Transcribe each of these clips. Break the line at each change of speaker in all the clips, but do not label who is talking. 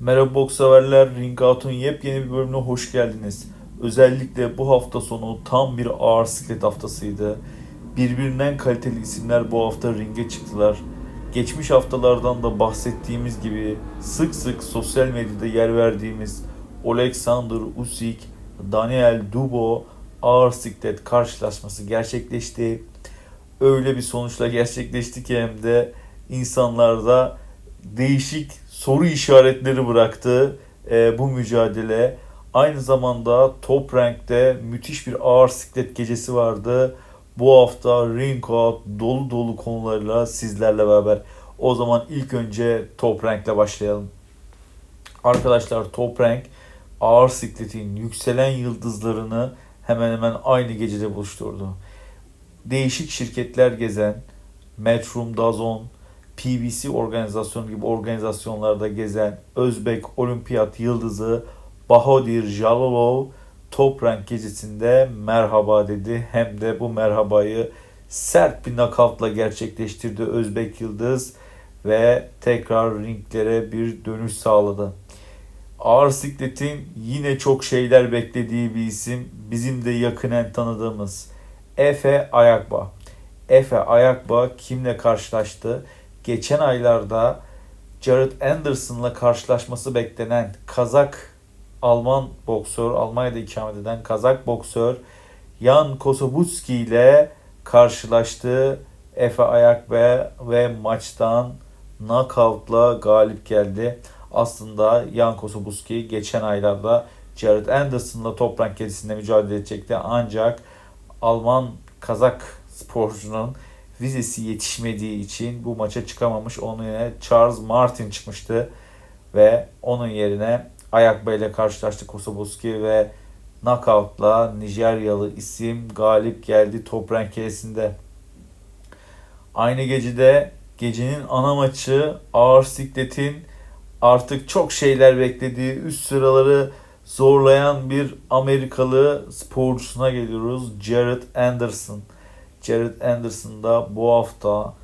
Merhaba boks severler, Ring Out'un yepyeni bir bölümüne hoş geldiniz. Özellikle bu hafta sonu tam bir ağır siklet haftasıydı. Birbirinden kaliteli isimler bu hafta ringe çıktılar. Geçmiş haftalardan da bahsettiğimiz gibi sık sık sosyal medyada yer verdiğimiz Alexander Usyk, Daniel Dubo ağır siklet karşılaşması gerçekleşti. Öyle bir sonuçla gerçekleşti ki hem de insanlarda değişik soru işaretleri bıraktı e, bu mücadele. Aynı zamanda Top Rank'te müthiş bir ağır siklet gecesi vardı. Bu hafta Ring Out dolu dolu konularla sizlerle beraber. O zaman ilk önce Top Rank'le başlayalım. Arkadaşlar Top Rank ağır sikletin yükselen yıldızlarını hemen hemen aynı gecede buluşturdu. Değişik şirketler gezen Matchroom, Dazon, PBC organizasyonu gibi organizasyonlarda gezen Özbek olimpiyat yıldızı Bahodir Jalolov Top Rank gecesinde merhaba dedi. Hem de bu merhabayı sert bir nakavtla gerçekleştirdi Özbek Yıldız ve tekrar ringlere bir dönüş sağladı. Ağır sikletin yine çok şeyler beklediği bir isim. Bizim de yakinen tanıdığımız Efe Ayakba. Efe Ayakba kimle karşılaştı? Geçen aylarda Jared Anderson'la karşılaşması beklenen Kazak Alman boksör, Almanya'da ikamet eden Kazak boksör Jan Kosobutski ile karşılaştı. Efe Ayakbe ve maçtan knockout'la galip geldi. Aslında Jan Kosobutski geçen aylarda Jared Anderson'la top rank kedisinde mücadele edecekti. Ancak Alman Kazak sporcunun vizesi yetişmediği için bu maça çıkamamış. Onun yerine Charles Martin çıkmıştı ve onun yerine Ayakba ile karşılaştı Kosoboski ve knockout'la Nijeryalı isim galip geldi top rankesinde. Aynı gecede gecenin ana maçı ağır sikletin artık çok şeyler beklediği üst sıraları zorlayan bir Amerikalı sporcusuna geliyoruz. Jared Anderson. Jared Anderson da bu hafta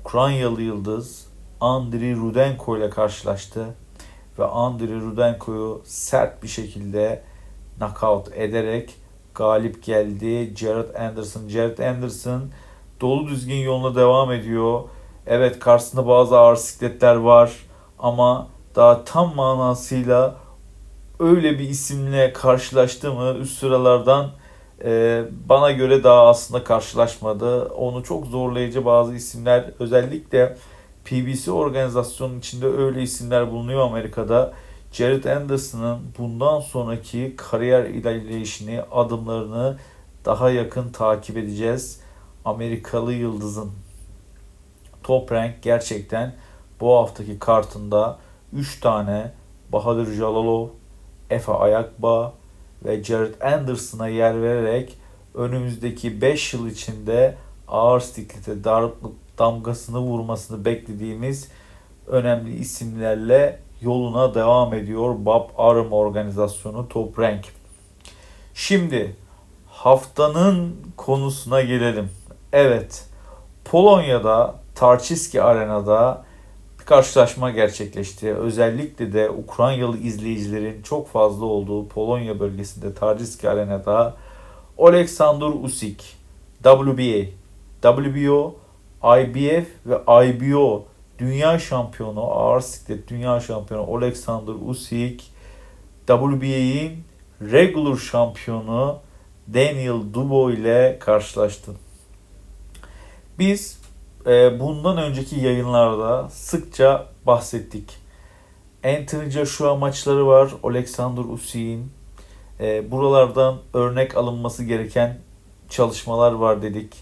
Ukraynalı yıldız Andriy Rudenko ile karşılaştı. Ve Andriy Rudenko'yu sert bir şekilde knockout ederek galip geldi. Jared Anderson. Jared Anderson dolu düzgün yoluna devam ediyor. Evet karşısında bazı ağır sikletler var ama daha tam manasıyla öyle bir isimle karşılaştı mı üst sıralardan e, bana göre daha aslında karşılaşmadı. Onu çok zorlayıcı bazı isimler özellikle PBC organizasyonun içinde öyle isimler bulunuyor Amerika'da. Jared Anderson'ın bundan sonraki kariyer ilerleyişini, adımlarını daha yakın takip edeceğiz. Amerikalı yıldızın top rank gerçekten bu haftaki kartında 3 tane Bahadır Jalalov, Efe Ayakba ve Jared Anderson'a yer vererek önümüzdeki 5 yıl içinde ağır siklete damgasını vurmasını beklediğimiz önemli isimlerle yoluna devam ediyor Bob Arum organizasyonu Top Rank. Şimdi haftanın konusuna gelelim. Evet, Polonya'da Tarczyski Arena'da karşılaşma gerçekleşti. Özellikle de Ukraynalı izleyicilerin çok fazla olduğu Polonya bölgesinde Tarczyski Arena'da Alexander Usyk, WBA, WBO, IBF ve IBO dünya şampiyonu, ağır siklet dünya şampiyonu Alexander Usyk, WBA'in regular şampiyonu Daniel Dubo ile karşılaştı. Biz bundan önceki yayınlarda sıkça bahsettik. Anthony Joshua maçları var. Alexander Usyk'in. E, buralardan örnek alınması gereken çalışmalar var dedik.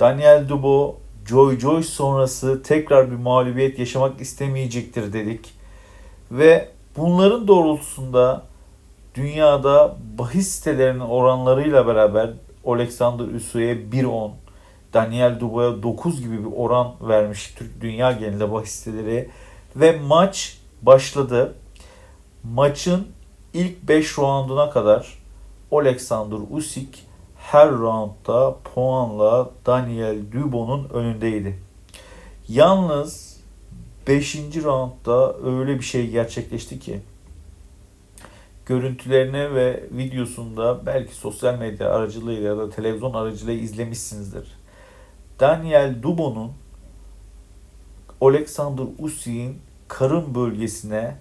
Daniel Dubo, Joy Joy sonrası tekrar bir mağlubiyet yaşamak istemeyecektir dedik. Ve bunların doğrultusunda dünyada bahis sitelerinin oranlarıyla beraber Alexander Usyk'e 1.10, Daniel Dubois'a 9 gibi bir oran vermiş Türk dünya genelinde bahis siteleri ve maç başladı. Maçın ilk 5 rounduna kadar Alexander Usyk her roundda puanla Daniel Dubois'un önündeydi. Yalnız 5. roundda öyle bir şey gerçekleşti ki görüntülerini ve videosunda belki sosyal medya aracılığıyla ya da televizyon aracılığıyla izlemişsinizdir. Daniel Dubo'nun Alexander Usyk'in karın bölgesine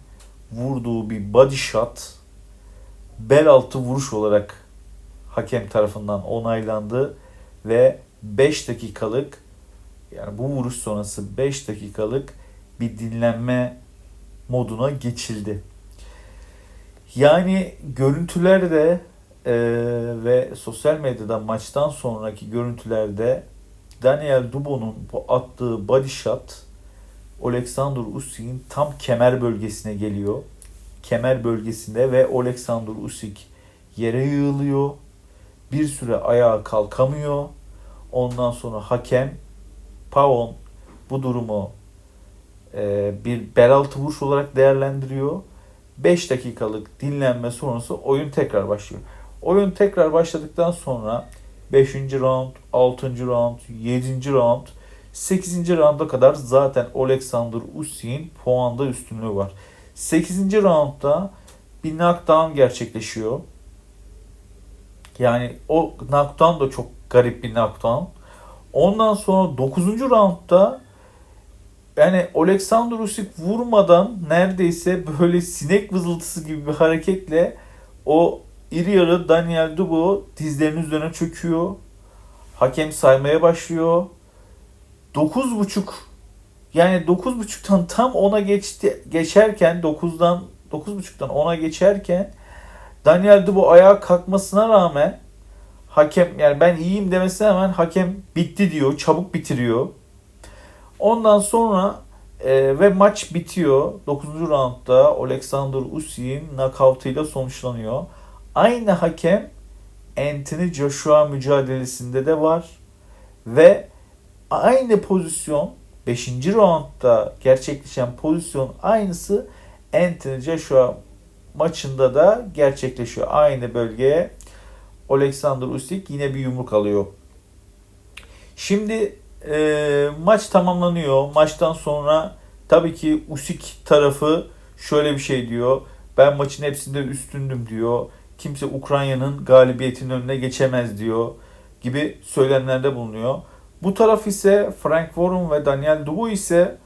vurduğu bir body shot bel altı vuruş olarak hakem tarafından onaylandı ve 5 dakikalık yani bu vuruş sonrası 5 dakikalık bir dinlenme moduna geçildi. Yani görüntülerde e, ve sosyal medyada maçtan sonraki görüntülerde Daniel Dubo'nun bu attığı body shot Alexander Usyk'in tam kemer bölgesine geliyor. Kemer bölgesinde ve Alexander Usyk yere yığılıyor. Bir süre ayağa kalkamıyor. Ondan sonra hakem Pavon bu durumu e, bir bel altı vuruş olarak değerlendiriyor. 5 dakikalık dinlenme sonrası oyun tekrar başlıyor. Oyun tekrar başladıktan sonra 5. round, 6. round, 7. round, 8. rounda kadar zaten Alexander Usyk'in puanda üstünlüğü var. 8. roundda bir knockdown gerçekleşiyor. Yani o knockdown da çok garip bir knockdown. Ondan sonra 9. roundda yani Alexander Usyk vurmadan neredeyse böyle sinek vızıltısı gibi bir hareketle o iri yarı Daniel Dubois dizlerinin üzerine çöküyor. Hakem saymaya başlıyor. 9.5 yani 9.5'tan tam 10'a geçti geçerken 9'dan 9.5'tan 10'a geçerken Daniel Dubois ayağa kalkmasına rağmen hakem yani ben iyiyim demesine rağmen hakem bitti diyor. Çabuk bitiriyor. Ondan sonra e, ve maç bitiyor. 9. roundda Alexander Usyk'in knockout'ıyla sonuçlanıyor. Aynı hakem Anthony Joshua mücadelesinde de var. Ve aynı pozisyon 5. roundda gerçekleşen pozisyon aynısı Anthony Joshua maçında da gerçekleşiyor. Aynı bölgeye Alexander Usyk yine bir yumruk alıyor. Şimdi e, maç tamamlanıyor. Maçtan sonra tabii ki Usyk tarafı şöyle bir şey diyor. Ben maçın hepsinde üstündüm diyor. Kimse Ukrayna'nın galibiyetinin önüne geçemez diyor gibi söylemlerde bulunuyor. Bu taraf ise Frank Warren ve Daniel Dubois ise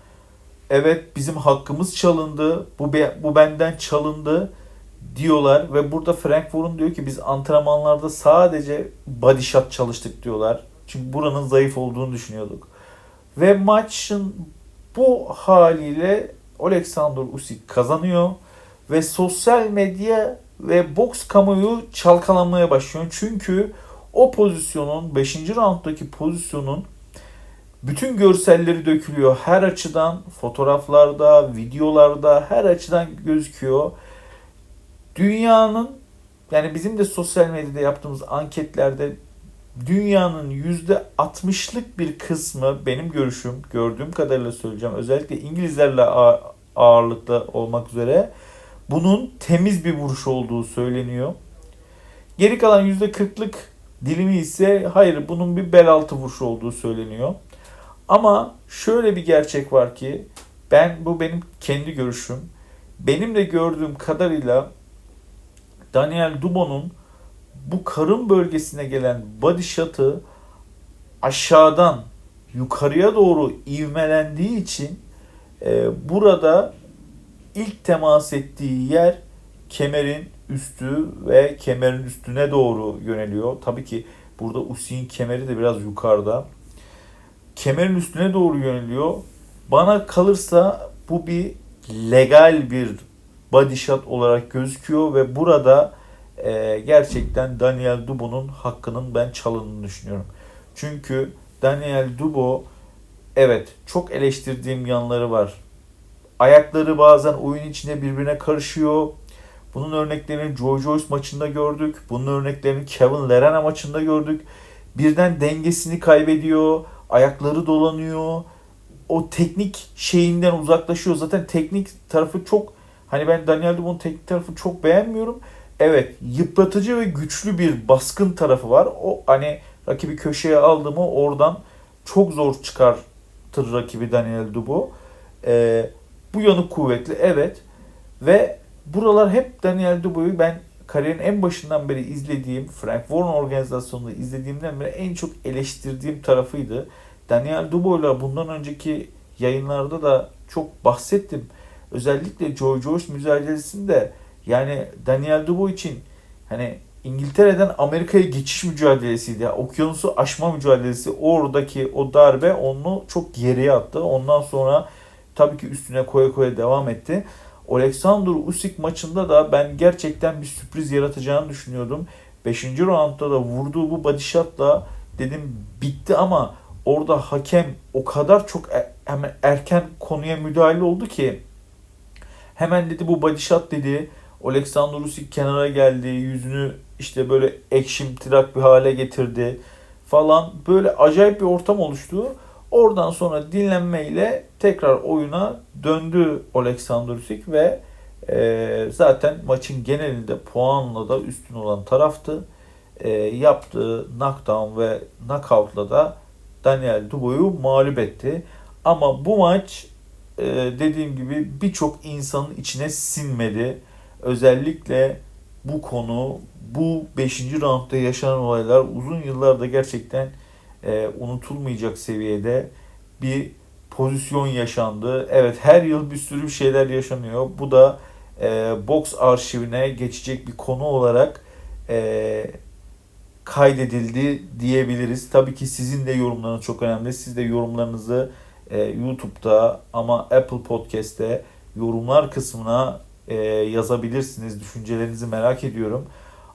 evet bizim hakkımız çalındı. Bu be, bu benden çalındı diyorlar ve burada Frank Warren diyor ki biz antrenmanlarda sadece body shot çalıştık diyorlar. Çünkü buranın zayıf olduğunu düşünüyorduk. Ve maçın bu haliyle Alexander Usyk kazanıyor ve sosyal medya ve boks kamuoyu çalkalanmaya başlıyor. Çünkü o pozisyonun 5. rounddaki pozisyonun bütün görselleri dökülüyor. Her açıdan fotoğraflarda, videolarda her açıdan gözüküyor. Dünyanın yani bizim de sosyal medyada yaptığımız anketlerde dünyanın yüzde 60'lık bir kısmı benim görüşüm gördüğüm kadarıyla söyleyeceğim özellikle İngilizlerle ağırlıkta olmak üzere bunun temiz bir vuruş olduğu söyleniyor. Geri kalan yüzde 40'lık dilimi ise hayır bunun bir bel altı vuruş olduğu söyleniyor. Ama şöyle bir gerçek var ki ben bu benim kendi görüşüm. Benim de gördüğüm kadarıyla Daniel Dubois'un bu karın bölgesine gelen body shot'ı aşağıdan yukarıya doğru ivmelendiği için e, burada ilk temas ettiği yer kemerin üstü ve kemerin üstüne doğru yöneliyor. Tabii ki burada Usy'in kemeri de biraz yukarıda. Kemerin üstüne doğru yöneliyor. Bana kalırsa bu bir legal bir body shot olarak gözüküyor ve burada e, gerçekten Daniel Dubo'nun hakkının ben çalındığını düşünüyorum. Çünkü Daniel Dubo evet çok eleştirdiğim yanları var. Ayakları bazen oyun içinde birbirine karışıyor. Bunun örneklerini Joe Joyce maçında gördük. Bunun örneklerini Kevin Lerena maçında gördük. Birden dengesini kaybediyor. Ayakları dolanıyor. O teknik şeyinden uzaklaşıyor. Zaten teknik tarafı çok hani ben Daniel Dubo'nun teknik tarafı çok beğenmiyorum. Evet yıpratıcı ve güçlü bir baskın tarafı var. O hani rakibi köşeye aldı mı oradan çok zor çıkartır rakibi Daniel Dubois. Ee, Bu yanı kuvvetli evet. Ve buralar hep Daniel Dubois'u ben kariyerin en başından beri izlediğim, Frank Warren organizasyonunda izlediğimden beri en çok eleştirdiğim tarafıydı. Daniel Dubois'la bundan önceki yayınlarda da çok bahsettim. Özellikle Joe Joyce mücadelesinde yani Daniel Dubois için hani İngiltere'den Amerika'ya geçiş mücadelesiydi. Okyanusu aşma mücadelesi. Oradaki o darbe onu çok geriye attı. Ondan sonra tabii ki üstüne koya koya devam etti. Alexander Usyk maçında da ben gerçekten bir sürpriz yaratacağını düşünüyordum. 5. roundda da vurduğu bu body shot'la dedim bitti ama orada hakem o kadar çok er, hemen erken konuya müdahale oldu ki hemen dedi bu body shot dedi. Alexander Usyk kenara geldi. Yüzünü işte böyle ekşim tırak bir hale getirdi falan. Böyle acayip bir ortam oluştu. Oradan sonra dinlenmeyle tekrar oyuna döndü Alexander Usyk ve e, zaten maçın genelinde puanla da üstün olan taraftı. E, yaptığı knockdown ve knockoutla da Daniel Dubois'u mağlup etti. Ama bu maç e, dediğim gibi birçok insanın içine sinmedi. Özellikle bu konu, bu 5. roundda yaşanan olaylar uzun yıllarda gerçekten e, unutulmayacak seviyede bir pozisyon yaşandı. Evet her yıl bir sürü şeyler yaşanıyor. Bu da e, boks arşivine geçecek bir konu olarak e, kaydedildi diyebiliriz. Tabii ki sizin de yorumlarınız çok önemli. Siz de yorumlarınızı e, YouTube'da ama Apple Podcast'te yorumlar kısmına e, yazabilirsiniz. Düşüncelerinizi merak ediyorum.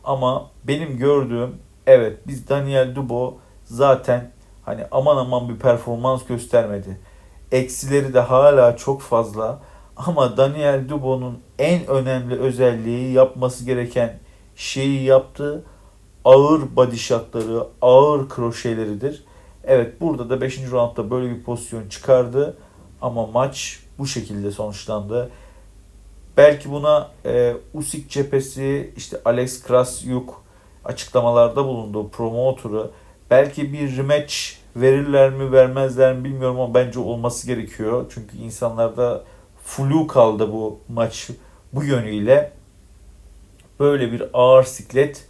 Ama benim gördüğüm evet biz Daniel Dubo zaten hani aman aman bir performans göstermedi. Eksileri de hala çok fazla. Ama Daniel Dubo'nun en önemli özelliği yapması gereken şeyi yaptı. Ağır body shotları, ağır kroşeleridir. Evet burada da 5. roundda böyle bir pozisyon çıkardı. Ama maç bu şekilde sonuçlandı. Belki buna e, Usyk cephesi, işte Alex Krasyuk açıklamalarda bulundu, promotörü. Belki bir rematch verirler mi vermezler mi bilmiyorum ama bence olması gerekiyor. Çünkü insanlarda flu kaldı bu maç bu yönüyle. Böyle bir ağır siklet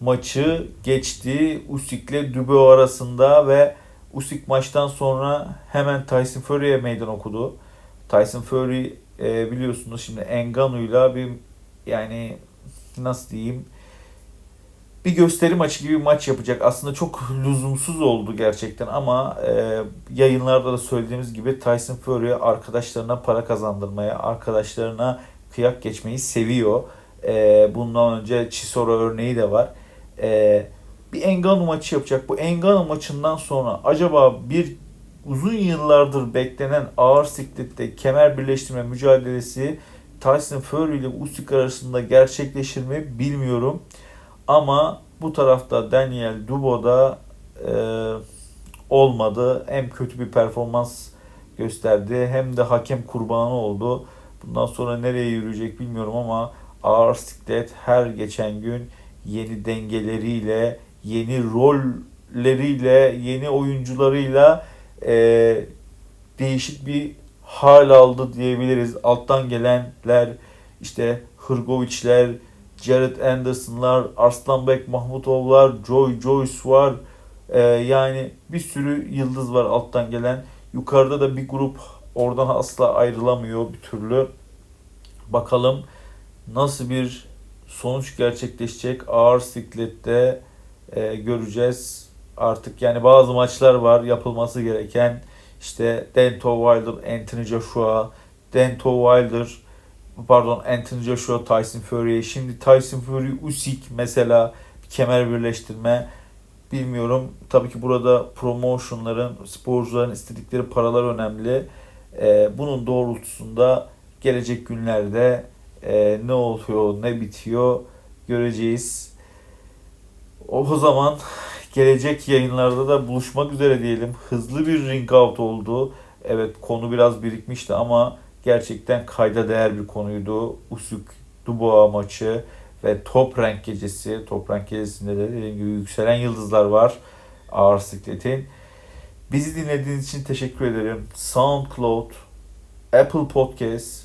maçı geçti Usyk'le Dubois arasında ve Usyk maçtan sonra hemen Tyson Fury'e meydan okudu. Tyson Fury e, biliyorsunuz şimdi Engano'yla bir yani nasıl diyeyim bir gösteri maçı gibi bir maç yapacak. Aslında çok lüzumsuz oldu gerçekten ama e, yayınlarda da söylediğimiz gibi Tyson Fury arkadaşlarına para kazandırmaya, arkadaşlarına kıyak geçmeyi seviyor. E, bundan önce Chisora örneği de var. E, bir Engano maçı yapacak. Bu Engano maçından sonra acaba bir uzun yıllardır beklenen ağır siklette kemer birleştirme mücadelesi Tyson Fury ile Usyk arasında gerçekleşir mi bilmiyorum. Ama bu tarafta Daniel Dubo'da e, olmadı. Hem kötü bir performans gösterdi hem de hakem kurbanı oldu. Bundan sonra nereye yürüyecek bilmiyorum ama ağır siklet her geçen gün yeni dengeleriyle, yeni rolleriyle, yeni oyuncularıyla e, değişik bir hal aldı diyebiliriz. Alttan gelenler işte Hırgoviçler, Jared Anderson'lar, Arslanbek Mahmutovlar, Joy Joyce var. Ee, yani bir sürü yıldız var alttan gelen. Yukarıda da bir grup oradan asla ayrılamıyor bir türlü. Bakalım nasıl bir sonuç gerçekleşecek ağır siklette e, göreceğiz. Artık yani bazı maçlar var yapılması gereken. İşte Dento Wilder, Anthony Joshua, Dento Wilder, pardon Anthony Joshua, Tyson Fury. Şimdi Tyson Fury, Usyk mesela bir kemer birleştirme. Bilmiyorum. Tabii ki burada promotionların, sporcuların istedikleri paralar önemli. Ee, bunun doğrultusunda gelecek günlerde e, ne oluyor, ne bitiyor göreceğiz. O zaman gelecek yayınlarda da buluşmak üzere diyelim. Hızlı bir ring out oldu. Evet konu biraz birikmişti ama gerçekten kayda değer bir konuydu. Usyk Dubois maçı ve Top Rank gecesi. Top Rank gecesinde de dediğim gibi yükselen yıldızlar var. Ağır sikletin. Bizi dinlediğiniz için teşekkür ederim. SoundCloud, Apple Podcast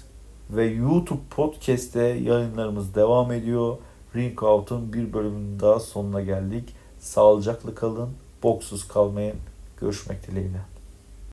ve YouTube Podcast'te yayınlarımız devam ediyor. Ring Out'un bir bölümünün daha sonuna geldik. Sağlıcakla kalın, boksuz kalmayın. Görüşmek dileğiyle.